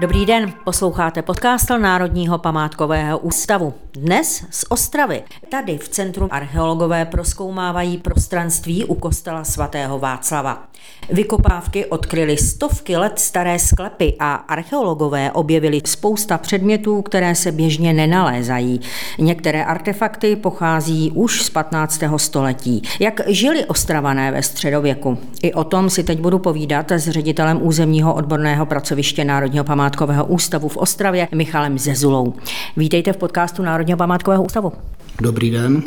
Dobrý den, posloucháte podcast Národního památkového ústavu. Dnes z Ostravy. Tady v centru archeologové proskoumávají prostranství u kostela svatého Václava. Vykopávky odkryly stovky let staré sklepy a archeologové objevili spousta předmětů, které se běžně nenalézají. Některé artefakty pochází už z 15. století. Jak žili ostravané ve středověku? I o tom si teď budu povídat s ředitelem územního odborného pracoviště Národního památkového ústavu v Ostravě Michalem Zezulou. Vítejte v podcastu Národního památkového ústavu. Dobrý den.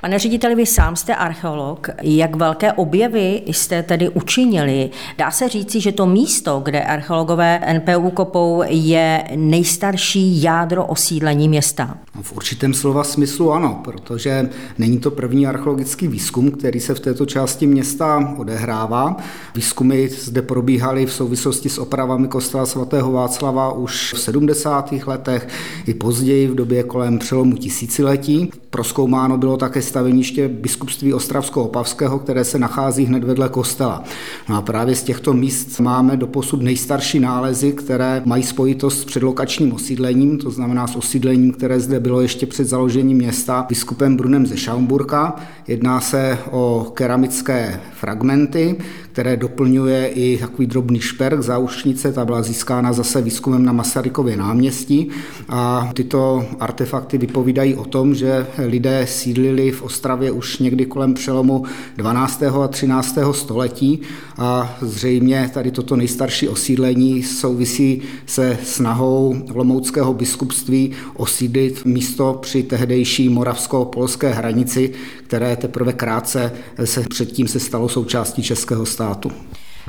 Pane řediteli, vy sám jste archeolog. Jak velké objevy jste tedy učinili? Dá se říci, že to místo, kde archeologové NPU kopou, je nejstarší jádro osídlení města? V určitém slova smyslu ano, protože není to první archeologický výzkum, který se v této části města odehrává. Výzkumy zde probíhaly v souvislosti s opravami kostela svatého Václava už v 70. letech i později v době kolem přelomu tisíciletí. Proskoumáno bylo také staveniště biskupství Ostravsko-Opavského, které se nachází hned vedle kostela. No a právě z těchto míst máme doposud nejstarší nálezy, které mají spojitost s předlokačním osídlením, to znamená s osídlením, které zde bylo ještě před založením města biskupem Brunem ze Schaumburka. Jedná se o keramické fragmenty, které doplňuje i takový drobný šperk záušnice, ta byla získána zase výzkumem na Masarykově náměstí a tyto artefakty vypovídají o tom, že lidé sídlili v Ostravě už někdy kolem přelomu 12. a 13. století a zřejmě tady toto nejstarší osídlení souvisí se snahou Olomouckého biskupství osídlit místo při tehdejší moravsko-polské hranici, které teprve krátce se předtím se stalo součástí českého státu.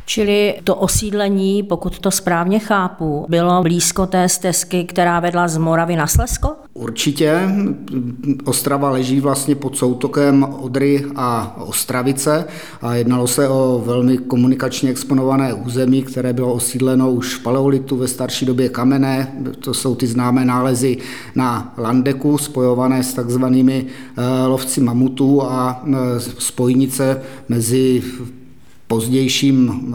Čili to osídlení, pokud to správně chápu, bylo blízko té stezky, která vedla z Moravy na Slesko? Určitě. Ostrava leží vlastně pod soutokem Odry a Ostravice a jednalo se o velmi komunikačně exponované území, které bylo osídleno už v paleolitu ve starší době kamenné. To jsou ty známé nálezy na Landeku, spojované s takzvanými eh, lovci mamutů a eh, spojnice mezi pozdějším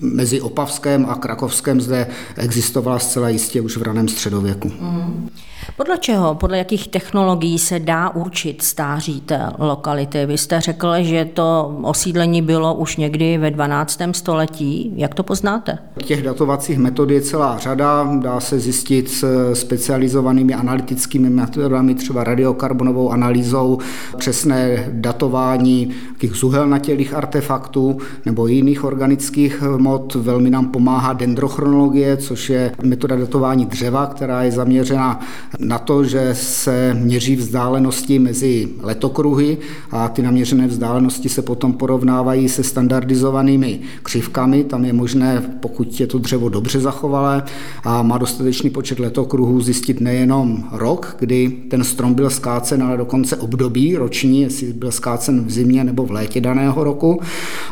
mezi Opavském a Krakovském zde existovala zcela jistě už v raném středověku. Mm. Podle čeho, podle jakých technologií se dá určit stáří té lokality? Vy jste řekl, že to osídlení bylo už někdy ve 12. století. Jak to poznáte? Těch datovacích metod je celá řada. Dá se zjistit s specializovanými analytickými metodami, třeba radiokarbonovou analýzou, přesné datování těch zuhelnatělých artefaktů nebo jiných organických mod. Velmi nám pomáhá dendrochronologie, což je metoda datování dřeva, která je zaměřena na to, že se měří vzdálenosti mezi letokruhy a ty naměřené vzdálenosti se potom porovnávají se standardizovanými křivkami. Tam je možné, pokud je to dřevo dobře zachovalé a má dostatečný počet letokruhů, zjistit nejenom rok, kdy ten strom byl skácen, ale dokonce období roční, jestli byl skácen v zimě nebo v létě daného roku.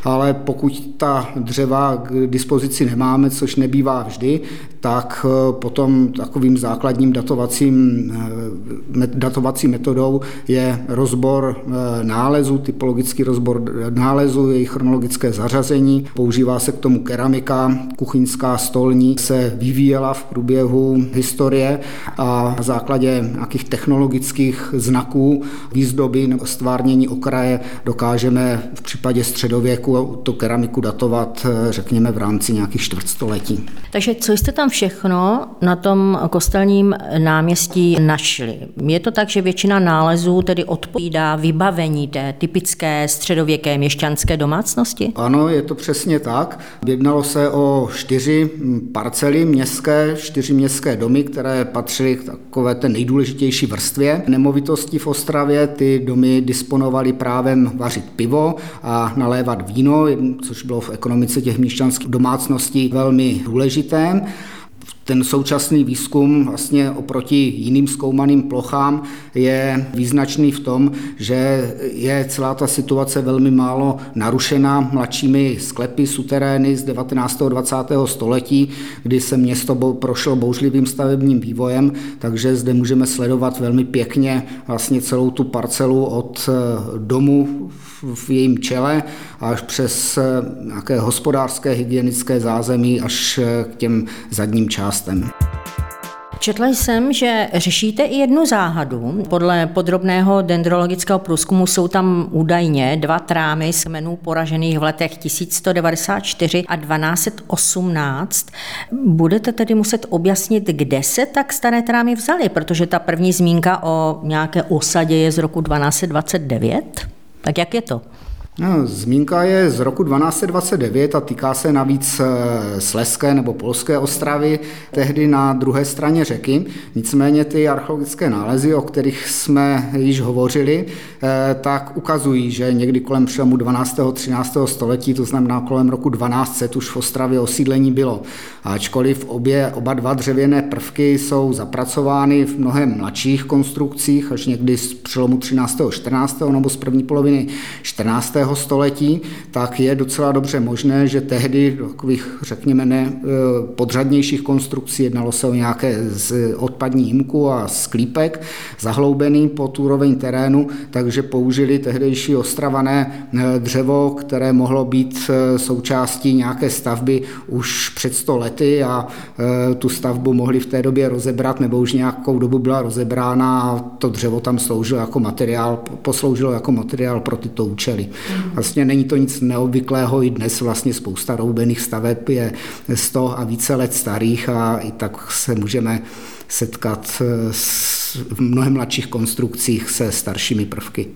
Ale pokud ta dřeva k dispozici nemáme, což nebývá vždy, tak potom takovým základním datovacím, eh, datovací metodou je rozbor eh, nálezu, typologický rozbor nálezu, jejich chronologické zařazení. Používá se k tomu keramika, kuchyňská, stolní se vyvíjela v průběhu historie a na základě nějakých technologických znaků výzdoby nebo stvárnění okraje dokážeme v případě středověku tu keramiku datovat, řekněme, v rámci nějakých čtvrtstoletí. Takže co jste tam všechno na tom kostelním náměstí našli? Je to tak, že většina nálezů tedy odpovídá vybavení té typické středověké měšťanské domácnosti? Ano, je to přesně tak. Jednalo se o čtyři parcely městské, čtyři městské domy, které patřily k takové té nejdůležitější vrstvě nemovitosti v Ostravě. Ty domy disponovaly právem vařit pivo a nalévat víno, což bylo v ekonomice těch měšťanských domácností velmi důležité ten současný výzkum vlastně oproti jiným zkoumaným plochám je význačný v tom, že je celá ta situace velmi málo narušená mladšími sklepy, suterény z 19. a 20. století, kdy se město prošlo bouřlivým stavebním vývojem, takže zde můžeme sledovat velmi pěkně vlastně celou tu parcelu od eh, domu v jejím čele až přes eh, nějaké hospodářské hygienické zázemí až eh, k těm zadním částem. Četla jsem, že řešíte i jednu záhadu. Podle podrobného dendrologického průzkumu jsou tam údajně dva trámy z kmenů poražených v letech 1194 a 1218. Budete tedy muset objasnit, kde se tak staré trámy vzaly, protože ta první zmínka o nějaké osadě je z roku 1229. Tak jak je to? No, zmínka je z roku 1229 a týká se navíc eh, Sleské nebo Polské ostravy, tehdy na druhé straně řeky. Nicméně ty archeologické nálezy, o kterých jsme již hovořili, eh, tak ukazují, že někdy kolem přelomu 12. a 13. století, to znamená kolem roku 1200, už v Ostravě osídlení bylo. Ačkoliv obě, oba dva dřevěné prvky jsou zapracovány v mnohem mladších konstrukcích, až někdy z přelomu 13. a 14. nebo z první poloviny 14 století, tak je docela dobře možné, že tehdy do takových, řekněme, ne, e, podřadnějších konstrukcí jednalo se o nějaké z odpadní jímku a sklípek zahloubený pod úroveň terénu, takže použili tehdejší ostravané e, dřevo, které mohlo být e, součástí nějaké stavby už před 100 lety a tu stavbu mohli v té době rozebrat, nebo už nějakou dobu byla rozebrána a to dřevo tam sloužilo jako materiál, posloužilo jako materiál pro tyto účely. Vlastně není to nic neobvyklého, i dnes vlastně spousta roubených staveb je 100 a více let starých a i tak se můžeme setkat v mnohem mladších konstrukcích se staršími prvky.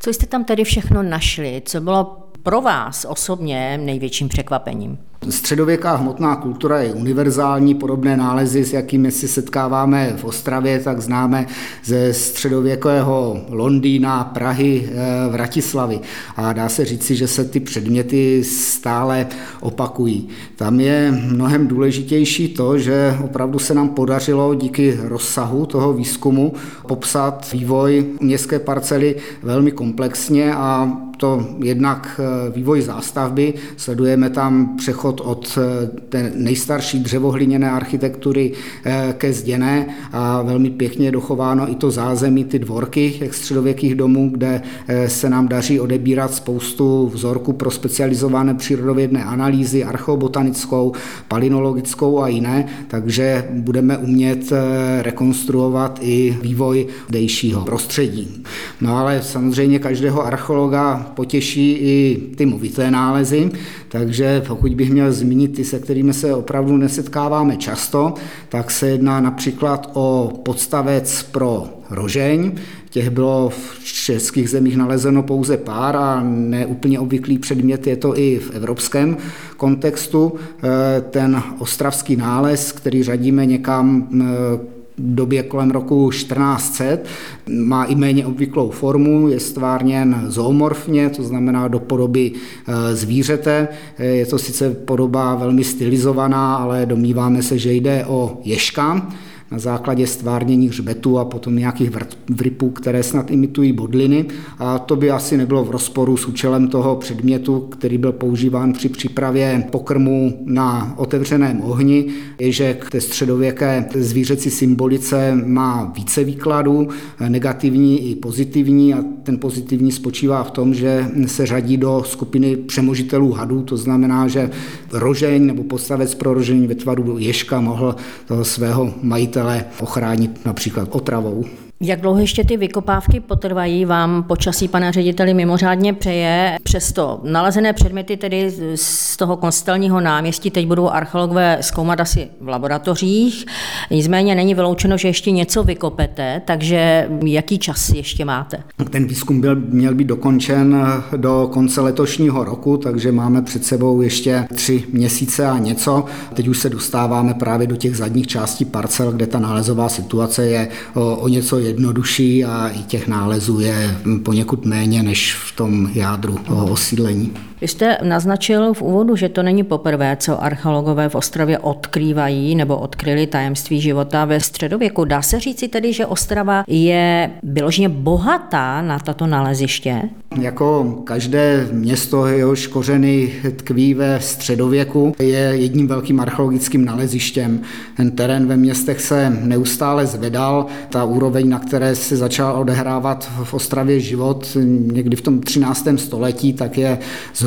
Co jste tam tedy všechno našli? Co bylo pro vás osobně největším překvapením? Středověká hmotná kultura je univerzální, podobné nálezy, s jakými si setkáváme v Ostravě, tak známe ze středověkého Londýna, Prahy, eh, Vratislavy. A dá se říci, že se ty předměty stále opakují. Tam je mnohem důležitější to, že opravdu se nám podařilo díky rozsahu toho výzkumu popsat vývoj městské parcely velmi komplexně a to jednak eh, vývoj zástavby, sledujeme tam přechod od eh, té nejstarší dřevohliněné architektury eh, ke zděné a velmi pěkně dochováno i to zázemí, ty dvorky těch středověkých domů, kde se nám daří odebírat spoustu vzorků pro specializované přírodovědné analýzy, archeobotanickou, palinologickou a jiné, takže budeme umět rekonstruovat i vývoj dejšího prostředí. No ale samozřejmě každého archeologa potěší i ty movité nálezy, takže pokud bych měl zmínit ty, se kterými se opravdu nesetkáváme často, tak se jedná například o podstavec pro rožeň, Těch bylo v českých zemích nalezeno pouze pár a neúplně obvyklý předmět je to i v evropském kontextu. Eh, ten ostravský nález, který řadíme někam eh, době kolem roku 1400. Má i méně obvyklou formu, je stvárněn zoomorfně, to znamená do podoby e, zvířete. E, je to sice podoba velmi stylizovaná, ale domníváme se, že jde o ješka na základě stvárnění hřbetu a potom nějakých vripů, které snad imitují bodliny. A to by asi nebylo v rozporu s účelem toho předmětu, který byl používán při přípravě pokrmu na otevřeném ohni. Je, že k té středověké zvířecí symbolice má více výkladů, negativní i pozitivní a ten pozitivní spočívá v tom, že se řadí do skupiny přemožitelů hadů, to znamená, že rožeň nebo postavec pro rožení ve tvaru ješka mohl toho svého majitele majitele ochránit například otravou. Jak dlouho ještě ty vykopávky potrvají, vám počasí, pane řediteli, mimořádně přeje. Přesto nalezené předměty tedy z toho konstelního náměstí teď budou archeologové zkoumat asi v laboratořích. Nicméně není vyloučeno, že ještě něco vykopete, takže jaký čas ještě máte? Ten výzkum byl, měl být dokončen do konce letošního roku, takže máme před sebou ještě tři měsíce a něco. Teď už se dostáváme právě do těch zadních částí parcel, kde ta nálezová situace je o něco jednodušší a i těch nálezů je poněkud méně než v tom jádru osídlení. Vy jste naznačil v úvodu, že to není poprvé, co archeologové v Ostravě odkrývají nebo odkryli tajemství života ve středověku. Dá se říci tedy, že Ostrava je vyloženě bohatá na tato naleziště? Jako každé město, jehož kořeny tkví ve středověku, je jedním velkým archeologickým nalezištěm. Ten terén ve městech se neustále zvedal. Ta úroveň, na které se začal odehrávat v Ostravě život někdy v tom 13. století, tak je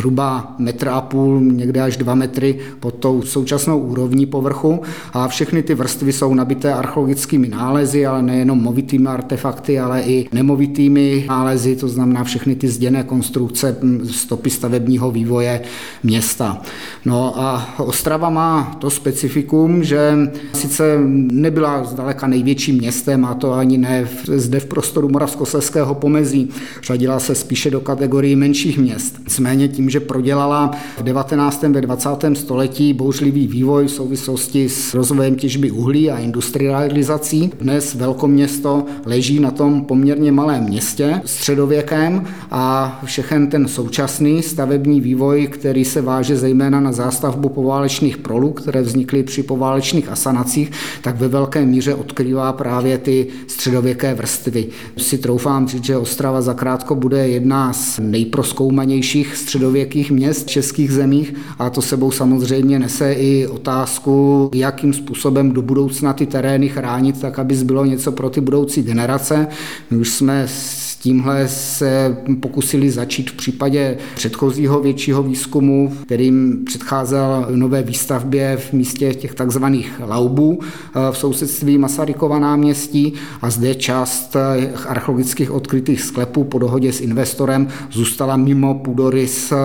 zhruba metr a půl, někde až dva metry pod tou současnou úrovní povrchu. A všechny ty vrstvy jsou nabité archeologickými nálezy, ale nejenom movitými artefakty, ale i nemovitými nálezy, to znamená všechny ty zděné konstrukce, stopy stavebního vývoje města. No a Ostrava má to specifikum, že sice nebyla zdaleka největším městem, a to ani ne zde v prostoru Moravskosleského pomezí, řadila se spíše do kategorii menších měst. Nicméně tím, že prodělala v 19. ve 20. století bouřlivý vývoj v souvislosti s rozvojem těžby uhlí a industrializací, dnes velkoměsto leží na tom poměrně malém městě středověkem a všechen ten současný stavební vývoj, který se váže zejména na zástavbu poválečných prolů, které vznikly při poválečných asanacích, tak ve velké míře odkrývá právě ty středověké vrstvy. Si troufám říct, že Ostrava zakrátko bude jedna z nejproskoumanějších středověkých měst v českých zemích a to sebou samozřejmě nese i otázku, jakým způsobem do budoucna ty terény chránit, tak aby zbylo něco pro ty budoucí generace. My už jsme tímhle se pokusili začít v případě předchozího většího výzkumu, kterým předcházel nové výstavbě v místě těch takzvaných laubů eh, v sousedství Masarykova náměstí a zde část eh, archeologických odkrytých sklepů po dohodě s investorem zůstala mimo půdorys eh,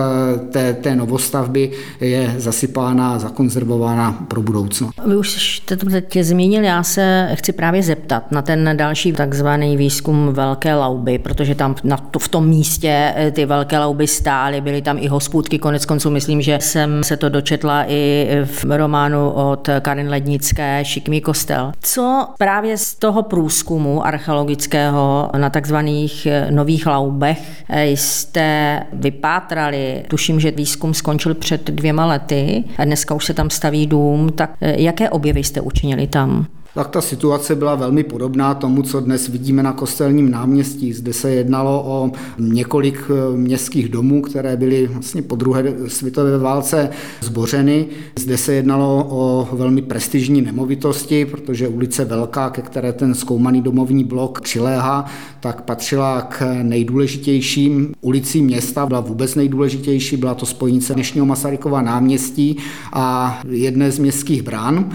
té, té novostavby, je zasypána a zakonzervována pro budoucnost. Vy už jste to teď zmínil, já se chci právě zeptat na ten další takzvaný výzkum Velké lauby, protože tam na to, v tom místě eh, ty velké lauby stály, byly tam i hospůdky, konec konců myslím, že jsem se to dočetla i v románu od Karin Lednické Šikmý kostel. Co právě z toho průzkumu archeologického na takzvaných eh, nových laubech eh, jste vypátrali? Tuším, že výzkum skončil před dvěma lety a dneska už se tam staví dům, tak jaké objevy jste učinili tam? Tak ta situace byla velmi podobná tomu, co dnes vidíme na kostelním náměstí. Zde se jednalo o několik eh, městských domů, které byly vlastně po druhé světové válce zbořeny. Zde se jednalo o velmi prestižní nemovitosti, protože ulice Velká, ke které ten zkoumaný domovní blok přiléhá, tak patřila k nejdůležitějším ulicím města, byla vůbec nejdůležitější, byla to spojnice dnešního Masarykova náměstí a jedné z městských brán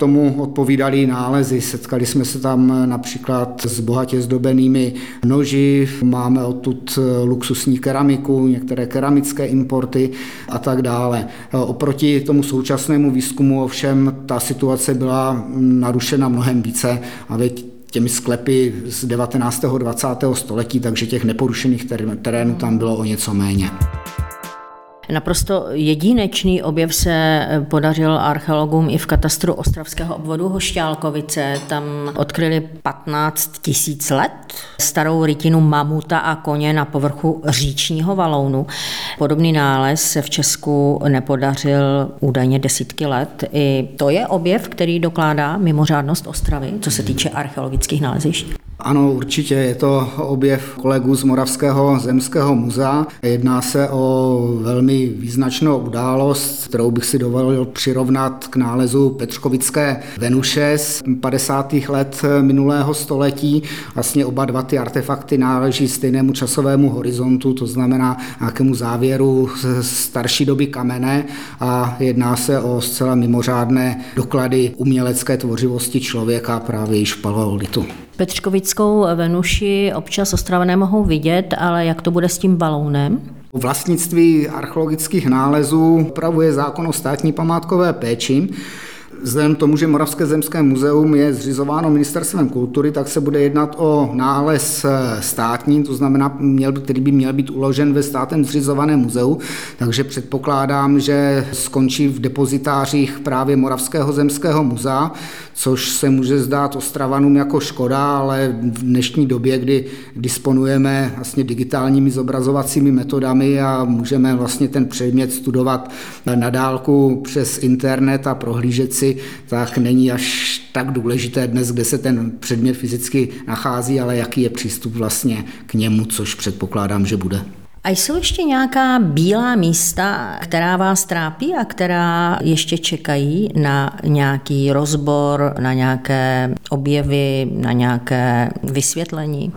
tomu odpovídaly nálezy. Setkali jsme se tam například s bohatě zdobenými noži, máme odtud luxusní keramiku, některé keramické importy a tak dále. Oproti tomu současnému výzkumu ovšem ta situace byla narušena mnohem více a veď těmi sklepy z 19. 20. století, takže těch neporušených terénů tam bylo o něco méně. Naprosto jedinečný objev se eh, podařil archeologům i v katastru ostravského obvodu Hošťálkovice. Tam odkryli 15 tisíc let starou rytinu mamuta a koně na povrchu říčního valounu. Podobný nález se v Česku nepodařil údajně desítky let. I to je objev, který dokládá mimořádnost Ostravy, co se týče archeologických nálezišť. Ano, určitě je to objev kolegů z Moravského zemského muzea. Jedná se o velmi význačnou událost, kterou bych si dovolil přirovnat k nálezu Petřkovické Venuše z 50. let minulého století. Vlastně oba dva ty artefakty náleží stejnému časovému horizontu, to znamená nějakému závěru starší doby kamene a jedná se o zcela mimořádné doklady umělecké tvořivosti člověka právě již v paleolitu. Petřkovickou Venuši občas ostravené mohou vidět, ale jak to bude s tím balounem? Vlastnictví archeologických nálezů upravuje zákon o státní památkové péči. Vzhledem tomu, že Moravské zemské muzeum je zřizováno ministerstvem kultury, tak se bude jednat o nález státní, to znamená, měl, který by měl být uložen ve státem zřizovaném muzeu, takže předpokládám, že skončí v depozitářích právě Moravského zemského muzea, což se může zdát Ostravanům jako škoda, ale v dnešní době, kdy disponujeme vlastně digitálními zobrazovacími metodami a můžeme vlastně ten předmět studovat na dálku přes internet a prohlížet si, tak není až tak důležité dnes, kde se ten předmět fyzicky nachází, ale jaký je přístup vlastně k němu, což předpokládám, že bude. A jsou ještě nějaká bílá místa, která vás trápí a která ještě čekají na nějaký rozbor, na nějaké objevy, na nějaké vysvětlení?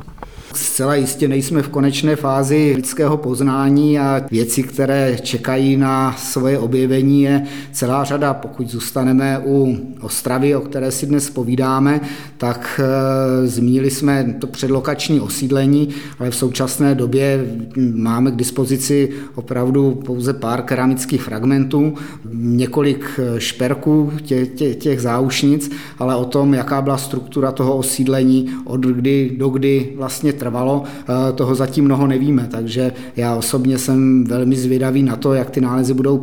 Zcela jistě nejsme v konečné fázi lidského poznání a věci, které čekají na svoje objevení, je celá řada. Pokud zůstaneme u Ostravy, o které si dnes povídáme, tak e, zmínili jsme to předlokační osídlení, ale v současné době máme k dispozici opravdu pouze pár keramických fragmentů, několik šperků těch, těch, těch záušnic, ale o tom, jaká byla struktura toho osídlení, od kdy do kdy vlastně trvalo, eh, toho zatím mnoho nevíme, takže já osobně jsem velmi zvědavý na to, jak ty nálezy budou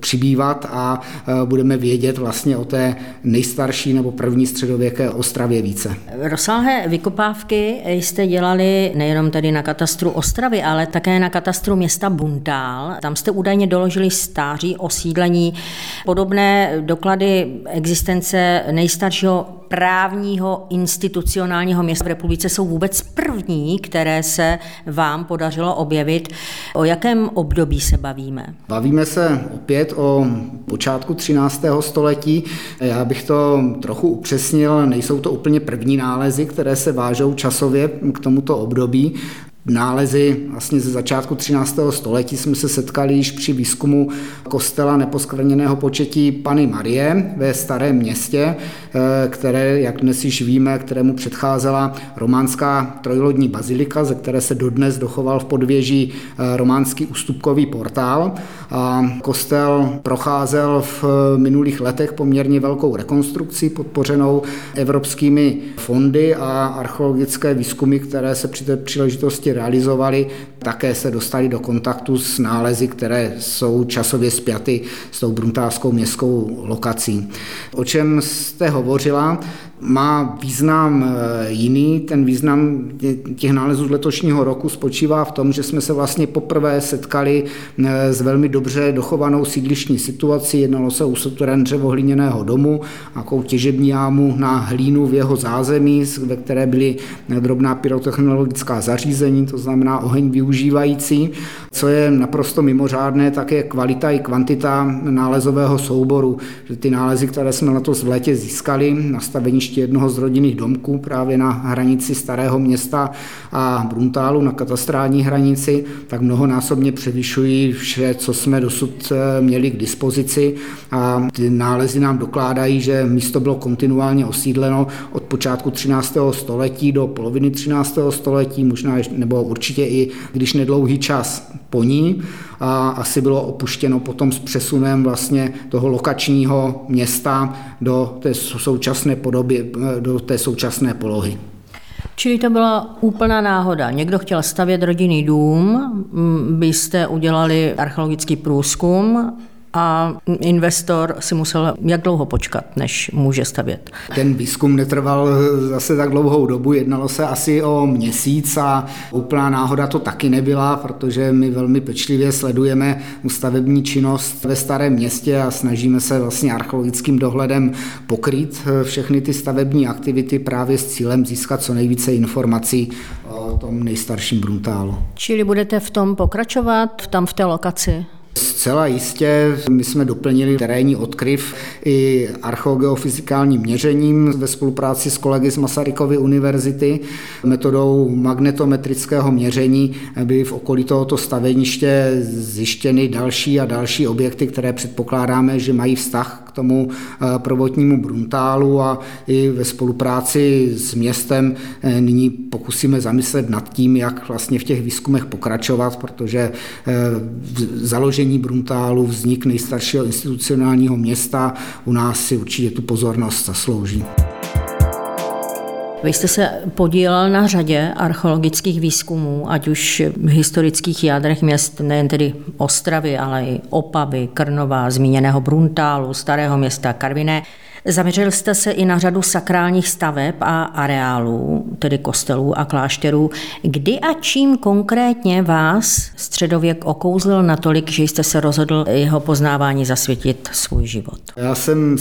přibývat a eh, budeme vědět vlastně o té nejstarší nebo první středověké Ostravě více. Rozsáhlé vykopávky jste dělali nejenom tady na katastru Ostravy, ale také na katastru města Buntál. Tam jste údajně doložili stáří osídlení. Podobné doklady existence nejstaršího právního institucionálního města v republice jsou vůbec první, které se vám podařilo objevit. O jakém období se bavíme? Bavíme se opět o počátku 13. století. Já bych to trochu upřesnil, nejsou to úplně první nálezy, které se vážou časově k tomuto období nálezy vlastně ze začátku 13. století jsme se setkali již při výzkumu kostela neposkvrněného početí Pany Marie ve Starém městě, eh, které, jak dnes již víme, kterému předcházela románská trojlodní bazilika, ze které se dodnes dochoval v podvěží eh, románský ústupkový portál. A kostel procházel v minulých letech poměrně velkou rekonstrukcí podpořenou evropskými fondy a archeologické výzkumy, které se při té příležitosti realizovali, také se dostali do kontaktu s nálezy, které jsou časově spjaty s tou bruntálskou městskou lokací. O čem jste hovořila, má význam eh, jiný. Ten význam těch nálezů z letošního roku spočívá v tom, že jsme se vlastně poprvé setkali eh, s velmi dobře dochovanou sídlišní situací. Jednalo se o souterén dřevohliněného domu, nějakou těžební jámu na hlínu v jeho zázemí, ve které byly drobná pyrotechnologická zařízení, to znamená oheň využívající. Co je naprosto mimořádné, tak je kvalita i kvantita nálezového souboru. Ty nálezy, které jsme letos v létě získali, nastavení ještě jednoho z rodinných domků právě na hranici Starého města a Bruntálu na katastrální hranici, tak mnohonásobně převyšují vše, co jsme dosud eh, měli k dispozici a ty nálezy nám dokládají, že místo bylo kontinuálně osídleno od počátku 13. století do poloviny 13. století, možná nebo určitě i když nedlouhý čas po ní a asi bylo opuštěno potom s přesunem vlastně toho lokačního města do té současné podoby, do té současné polohy. Čili to byla úplná náhoda. Někdo chtěl stavět rodinný dům, byste udělali archeologický průzkum a investor si musel jak dlouho počkat, než může stavět. Ten výzkum netrval zase tak dlouhou dobu, jednalo se asi o měsíc a úplná náhoda to taky nebyla, protože my velmi pečlivě sledujeme stavební činnost ve starém městě a snažíme se vlastně archeologickým dohledem pokrýt všechny ty stavební aktivity právě s cílem získat co nejvíce informací o tom nejstarším Bruntálu. Čili budete v tom pokračovat, tam v té lokaci? Zcela jistě my jsme doplnili terénní odkryv i archeogeofyzikálním měřením ve spolupráci s kolegy z Masarykovy univerzity. Metodou magnetometrického měření byly v okolí tohoto staveniště zjištěny další a další objekty, které předpokládáme, že mají vztah k tomu eh, prvotnímu Bruntálu a i ve spolupráci s městem eh, nyní pokusíme zamyslet nad tím, jak vlastně v těch výzkumech pokračovat, protože eh, založení založení Bruntálu, vznik nejstaršího institucionálního města u nás si určitě tu pozornost zaslouží. Vy jste se podílel na řadě archeologických výzkumů, ať už v historických jádrech měst, nejen tedy Ostravy, ale i Opavy, Krnova, zmíněného Bruntálu, Starého města Karviné. Zaměřil jste se i na řadu sakrálních staveb a areálů, tedy kostelů a klášterů. Kdy a čím konkrétně vás středověk okouzlil natolik, že jste se rozhodl jeho poznávání zasvětit svůj život? Já jsem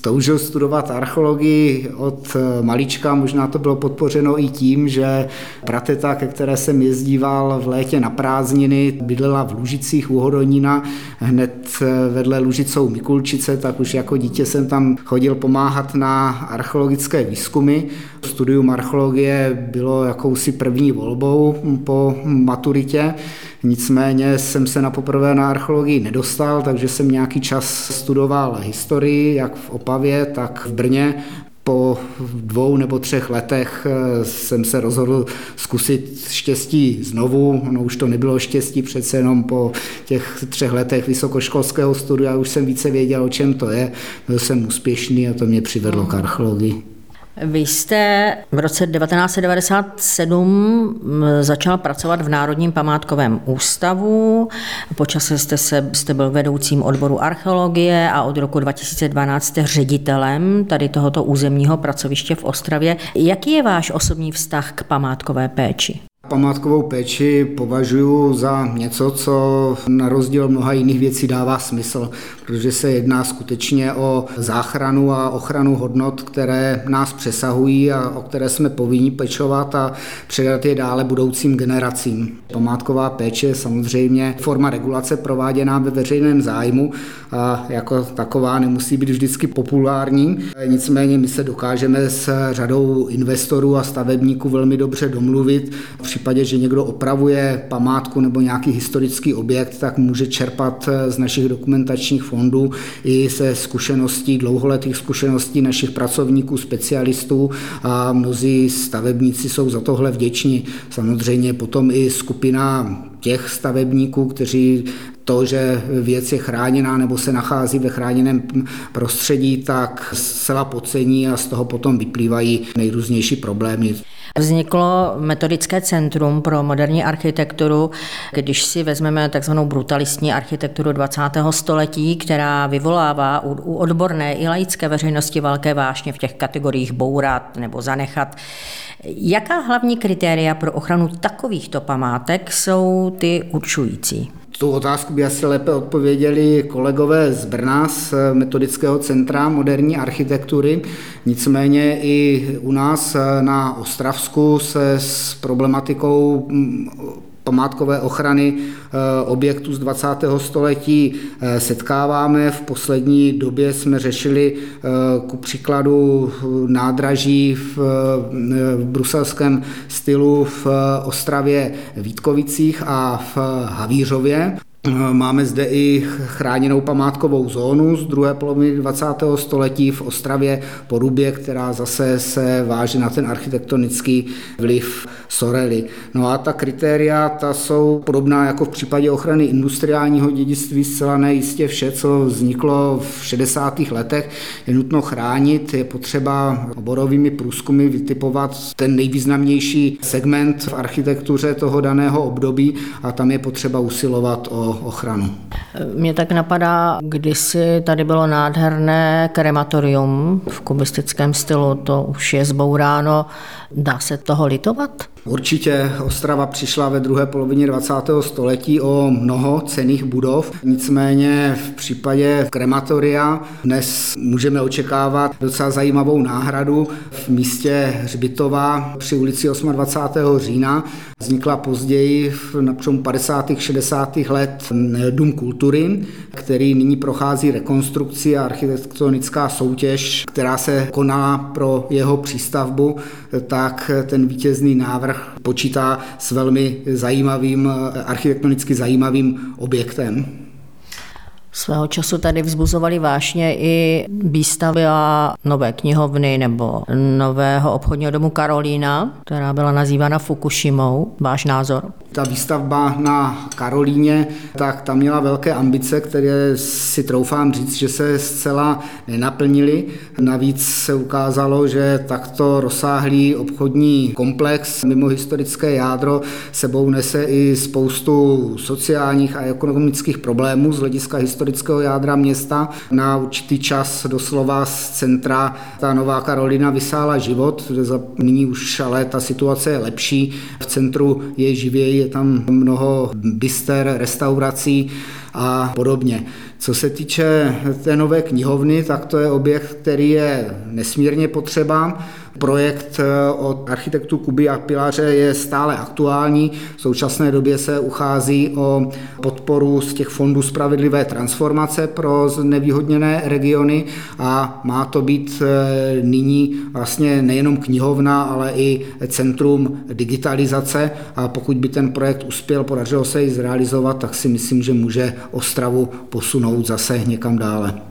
toužil studovat archeologii od malička, možná to bylo podpořeno i tím, že prateta, ke které jsem jezdíval v létě na prázdniny, bydlela v Lužicích u Hodonína, hned vedle Lužicou Mikulčice, tak už jako dítě jsem tam chodil pomáhat na archeologické výzkumy. Studium archeologie bylo jakousi první volbou po maturitě. Nicméně jsem se na poprvé na archeologii nedostal, takže jsem nějaký čas studoval historii, jak v Opavě, tak v Brně po dvou nebo třech letech eh, jsem se rozhodl zkusit štěstí znovu. No už to nebylo štěstí, přece jenom po těch třech letech vysokoškolského studia už jsem více věděl, o čem to je. Byl jsem úspěšný a to mě přivedlo k archeologii. Vy jste v roce 1997 začal pracovat v Národním památkovém ústavu. Po čase jste, se, jste byl vedoucím odboru archeologie a od roku 2012 jste ředitelem tady tohoto územního pracoviště v Ostravě. Jaký je váš osobní vztah k památkové péči? Památkovou péči považuji za něco, co na rozdíl mnoha jiných věcí dává smysl, protože se jedná skutečně o záchranu a ochranu hodnot, které nás přesahují a o které jsme povinni pečovat a předat je dále budoucím generacím. Památková péče je samozřejmě forma regulace prováděná ve veřejném zájmu a jako taková nemusí být vždycky populární. Nicméně my se dokážeme s řadou investorů a stavebníků velmi dobře domluvit případě, že někdo opravuje památku nebo nějaký historický objekt, tak může čerpat eh, z našich dokumentačních fondů i se zkušeností, dlouholetých zkušeností našich pracovníků, specialistů a mnozí stavebníci jsou za tohle vděční. Samozřejmě potom i skupina těch stavebníků, kteří to, že věc je chráněná nebo se nachází ve chráněném prostředí, tak zcela podcení a z toho potom vyplývají nejrůznější problémy. Vzniklo metodické centrum pro moderní architekturu, když si vezmeme takzvanou brutalistní architekturu 20. století, která vyvolává u odborné i laické veřejnosti velké vášně v těch kategoriích bourat nebo zanechat. Jaká hlavní kritéria pro ochranu takovýchto památek jsou ty určující? Tu otázku by asi lépe odpověděli kolegové z Brna, z Metodického centra moderní architektury. Nicméně i u nás na Ostravsku se s problematikou památkové ochrany eh, objektů z 20. století eh, setkáváme. V poslední době jsme řešili eh, ku příkladu nádraží v, v bruselském stylu v Ostravě Vítkovicích a v Havířově. Máme zde i chráněnou památkovou zónu z druhé poloviny 20. století v Ostravě Porubě, která zase se váže na ten architektonický vliv Sorely. No a ta kritéria, ta jsou podobná jako v případě ochrany industriálního dědictví, zcela nejistě vše, co vzniklo v 60. letech, je nutno chránit, je potřeba oborovými průzkumy vytipovat ten nejvýznamnější segment v architektuře toho daného období a tam je potřeba usilovat o ochranu. Mě tak napadá, kdysi tady bylo nádherné krematorium v kubistickém stylu, to už je zbouráno. Dá se toho litovat? Určitě Ostrava přišla ve druhé polovině 20. století o mnoho cených budov, nicméně v případě krematoria dnes můžeme očekávat docela zajímavou náhradu v místě Hřbitova při ulici 28. října. Vznikla později na přelomu 50. 60. let Dům kultury, který nyní prochází rekonstrukci a architektonická soutěž, která se konala pro jeho přístavbu, tak ten vítězný návrh počítá s velmi zajímavým, architektonicky zajímavým objektem. Svého času tady vzbuzovaly vášně i výstavy a nové knihovny nebo nového obchodního domu Karolína, která byla nazývána Fukushimou. Váš názor? ta výstavba na Karolíně, tak tam měla velké ambice, které si troufám říct, že se zcela nenaplnily. Navíc se ukázalo, že takto rozsáhlý obchodní komplex mimo historické jádro sebou nese i spoustu sociálních a ekonomických problémů z hlediska historického jádra města. Na určitý čas doslova z centra ta Nová Karolina vysála život, nyní už ale ta situace je lepší. V centru je živěji, je tam mnoho byster, restaurací a podobně. Co se týče té nové knihovny, tak to je objekt, který je nesmírně potřeba. Projekt eh, od architektů Kuby a Pilaře je stále aktuální. V současné době se uchází o podporu z těch fondů spravedlivé transformace pro nevýhodněné regiony a má to být eh, nyní vlastně nejenom knihovna, ale i centrum digitalizace a pokud by ten projekt uspěl, podařilo se ji zrealizovat, tak si myslím, že může Ostravu posunout zase někam dále.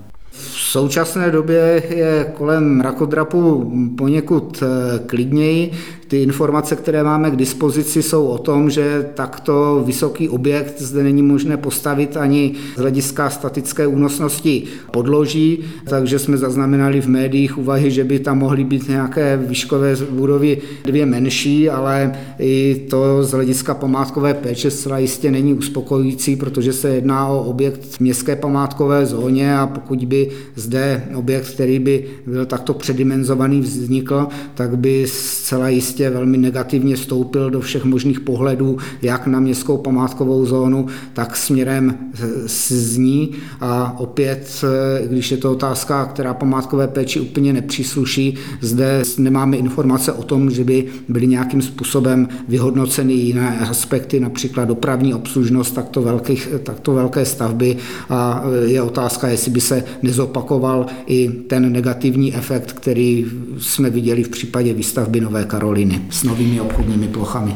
Současné době je kolem mrakodrapu poněkud eh, klidněji. Ty informace, které máme k dispozici, jsou o tom, že takto vysoký objekt zde není možné postavit ani z hlediska statické únosnosti podloží, takže jsme zaznamenali v médiích úvahy, že by tam mohly být nějaké výškové budovy dvě menší, ale i to z hlediska památkové péče zcela jistě není uspokojující, protože se jedná o objekt v městské památkové zóně a pokud by zde objekt, který by byl takto předimenzovaný, vznikl, tak by zcela jistě velmi negativně stoupil do všech možných pohledů, jak na městskou památkovou zónu, tak směrem z ní. A opět, když je to otázka, která památkové péči úplně nepřísluší, zde nemáme informace o tom, že by byly nějakým způsobem vyhodnoceny jiné aspekty, například dopravní obslužnost takto, velkých, takto velké stavby a je otázka, jestli by se nezopakovala zopakoval i ten negativní efekt, který jsme viděli v případě výstavby Nové Karoliny s novými obchodními plochami.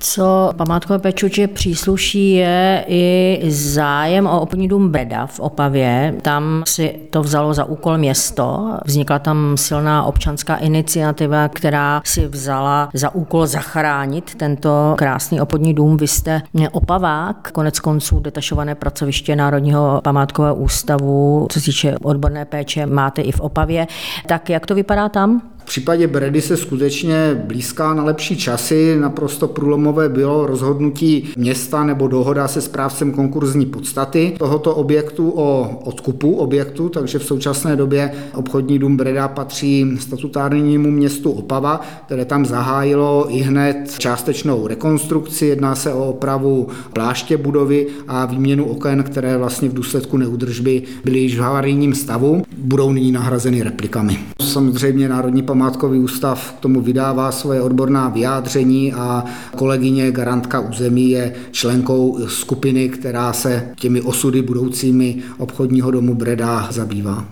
Co památkové pečuče přísluší, je i zájem o obchodní dům Breda v Opavě. Tam si to vzalo za úkol město. Vznikla tam silná občanská iniciativa, která si vzala za úkol zachránit tento krásný obchodní dům. Vy jste Opavák, konec konců detašované pracoviště Národního památkového ústavu, co se týče odborné péče, máte i v Opavě. Tak jak to vypadá tam? V případě Bredy se skutečně blízká na lepší časy. Naprosto průlomové bylo rozhodnutí města nebo dohoda se správcem konkurzní podstaty tohoto objektu o odkupu objektu, takže v současné době obchodní dům Breda patří statutárnímu městu Opava, které tam zahájilo i hned částečnou rekonstrukci. Jedná se o opravu pláště budovy a výměnu oken, které vlastně v důsledku neudržby byly již v havarijním stavu, budou nyní nahrazeny replikami. Samozřejmě Národní památkový ústav k tomu vydává svoje odborná vyjádření a kolegyně garantka území je členkou skupiny, která se těmi osudy budoucími obchodního domu Breda zabývá.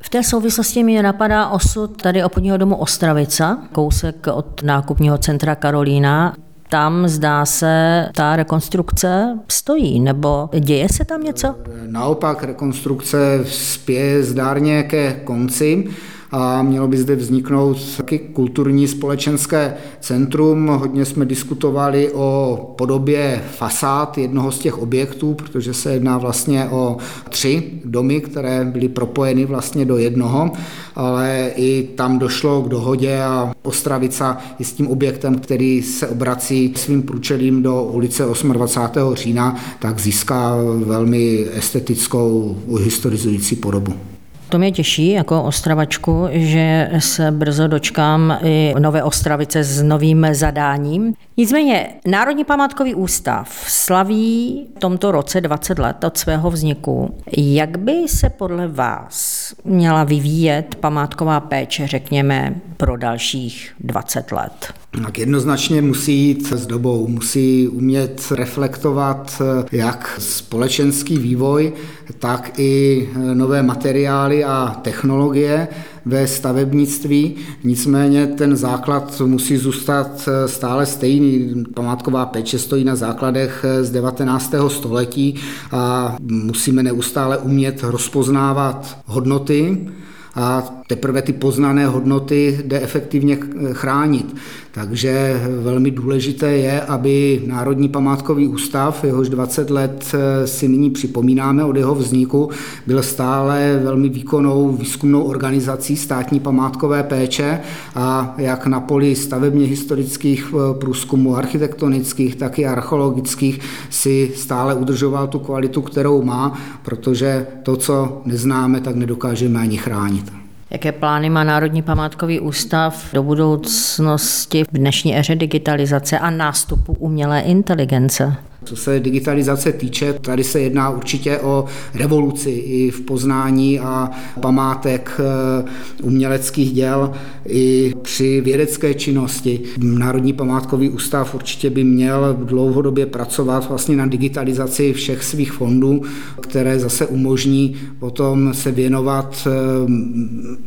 V té souvislosti mi napadá osud tady obchodního domu Ostravica, kousek od nákupního centra Karolína tam zdá se, ta rekonstrukce stojí, nebo děje se tam něco? Naopak, rekonstrukce spěje zdárně ke konci a mělo by zde vzniknout taky kulturní společenské centrum. Hodně jsme diskutovali o podobě fasád jednoho z těch objektů, protože se jedná vlastně o tři domy, které byly propojeny vlastně do jednoho, ale i tam došlo k dohodě a Ostravica je s tím objektem, který se obrací svým průčelím do ulice 28. října, tak získá velmi estetickou historizující podobu. To mě těší jako ostravačku, že se brzo dočkám i nové Ostravice s novým zadáním. Nicméně Národní památkový ústav slaví v tomto roce 20 let od svého vzniku. Jak by se podle vás měla vyvíjet památková péče, řekněme, pro dalších 20 let? Tak jednoznačně musí jít s dobou, musí umět reflektovat jak společenský vývoj, tak i nové materiály a technologie ve stavebnictví. Nicméně ten základ musí zůstat stále stejný. Památková péče stojí na základech z 19. století a musíme neustále umět rozpoznávat hodnoty a teprve ty poznané hodnoty jde efektivně chránit. Takže velmi důležité je, aby Národní památkový ústav, jehož 20 let si nyní připomínáme od jeho vzniku, byl stále velmi výkonnou výzkumnou organizací státní památkové péče a jak na poli stavebně historických průzkumů architektonických, tak i archeologických si stále udržoval tu kvalitu, kterou má, protože to, co neznáme, tak nedokážeme ani chránit. Jaké plány má Národní památkový ústav do budoucnosti v dnešní éře digitalizace a nástupu umělé inteligence? Co se digitalizace týče, tady se jedná určitě o revoluci i v poznání a památek eh, uměleckých děl i při vědecké činnosti. Národní památkový ústav určitě by měl dlouhodobě pracovat vlastně na digitalizaci všech svých fondů, které zase umožní potom se věnovat eh,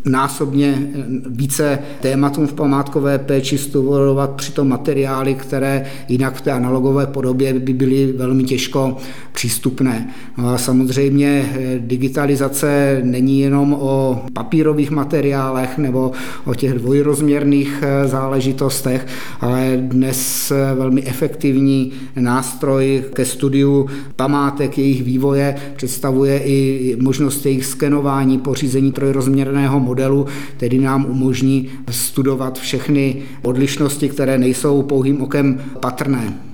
násobně více tématům v památkové péči, studovat přitom materiály, které jinak v té analogové podobě by byly byly velmi těžko přístupné. No a samozřejmě eh, digitalizace není jenom o papírových materiálech nebo o těch dvojrozměrných eh, záležitostech, ale dnes eh, velmi efektivní nástroj ke studiu památek jejich vývoje představuje i možnost jejich skenování, pořízení trojrozměrného modelu, který nám umožní studovat všechny odlišnosti, které nejsou pouhým okem patrné.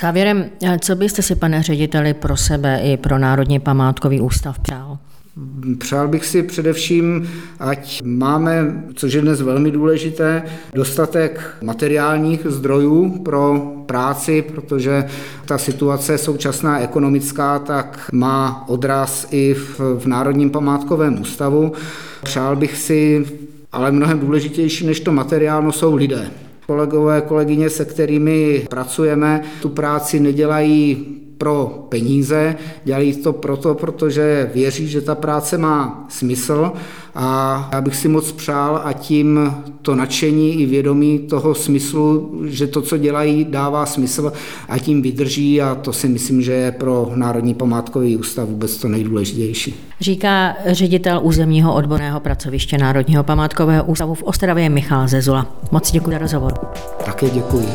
Závěrem, co byste si, pane řediteli, pro sebe i pro Národní památkový ústav přál? Přál bych si především, ať máme, což je dnes velmi důležité, dostatek materiálních zdrojů pro práci, protože ta situace současná ekonomická tak má odraz i v, v Národním památkovém ústavu. Přál bych si, ale mnohem důležitější než to materiálno jsou lidé. Kolegové, kolegyně, se kterými pracujeme, tu práci nedělají pro peníze, dělají to proto, protože věří, že ta práce má smysl a já bych si moc přál a tím to nadšení i vědomí toho smyslu, že to, co dělají, dává smysl a tím vydrží a to si myslím, že je pro Národní památkový ústav vůbec to nejdůležitější. Říká ředitel územního odborného pracoviště Národního památkového ústavu v Ostravě Michal Zezula. Moc děkuji za rozhovor. Také děkuji.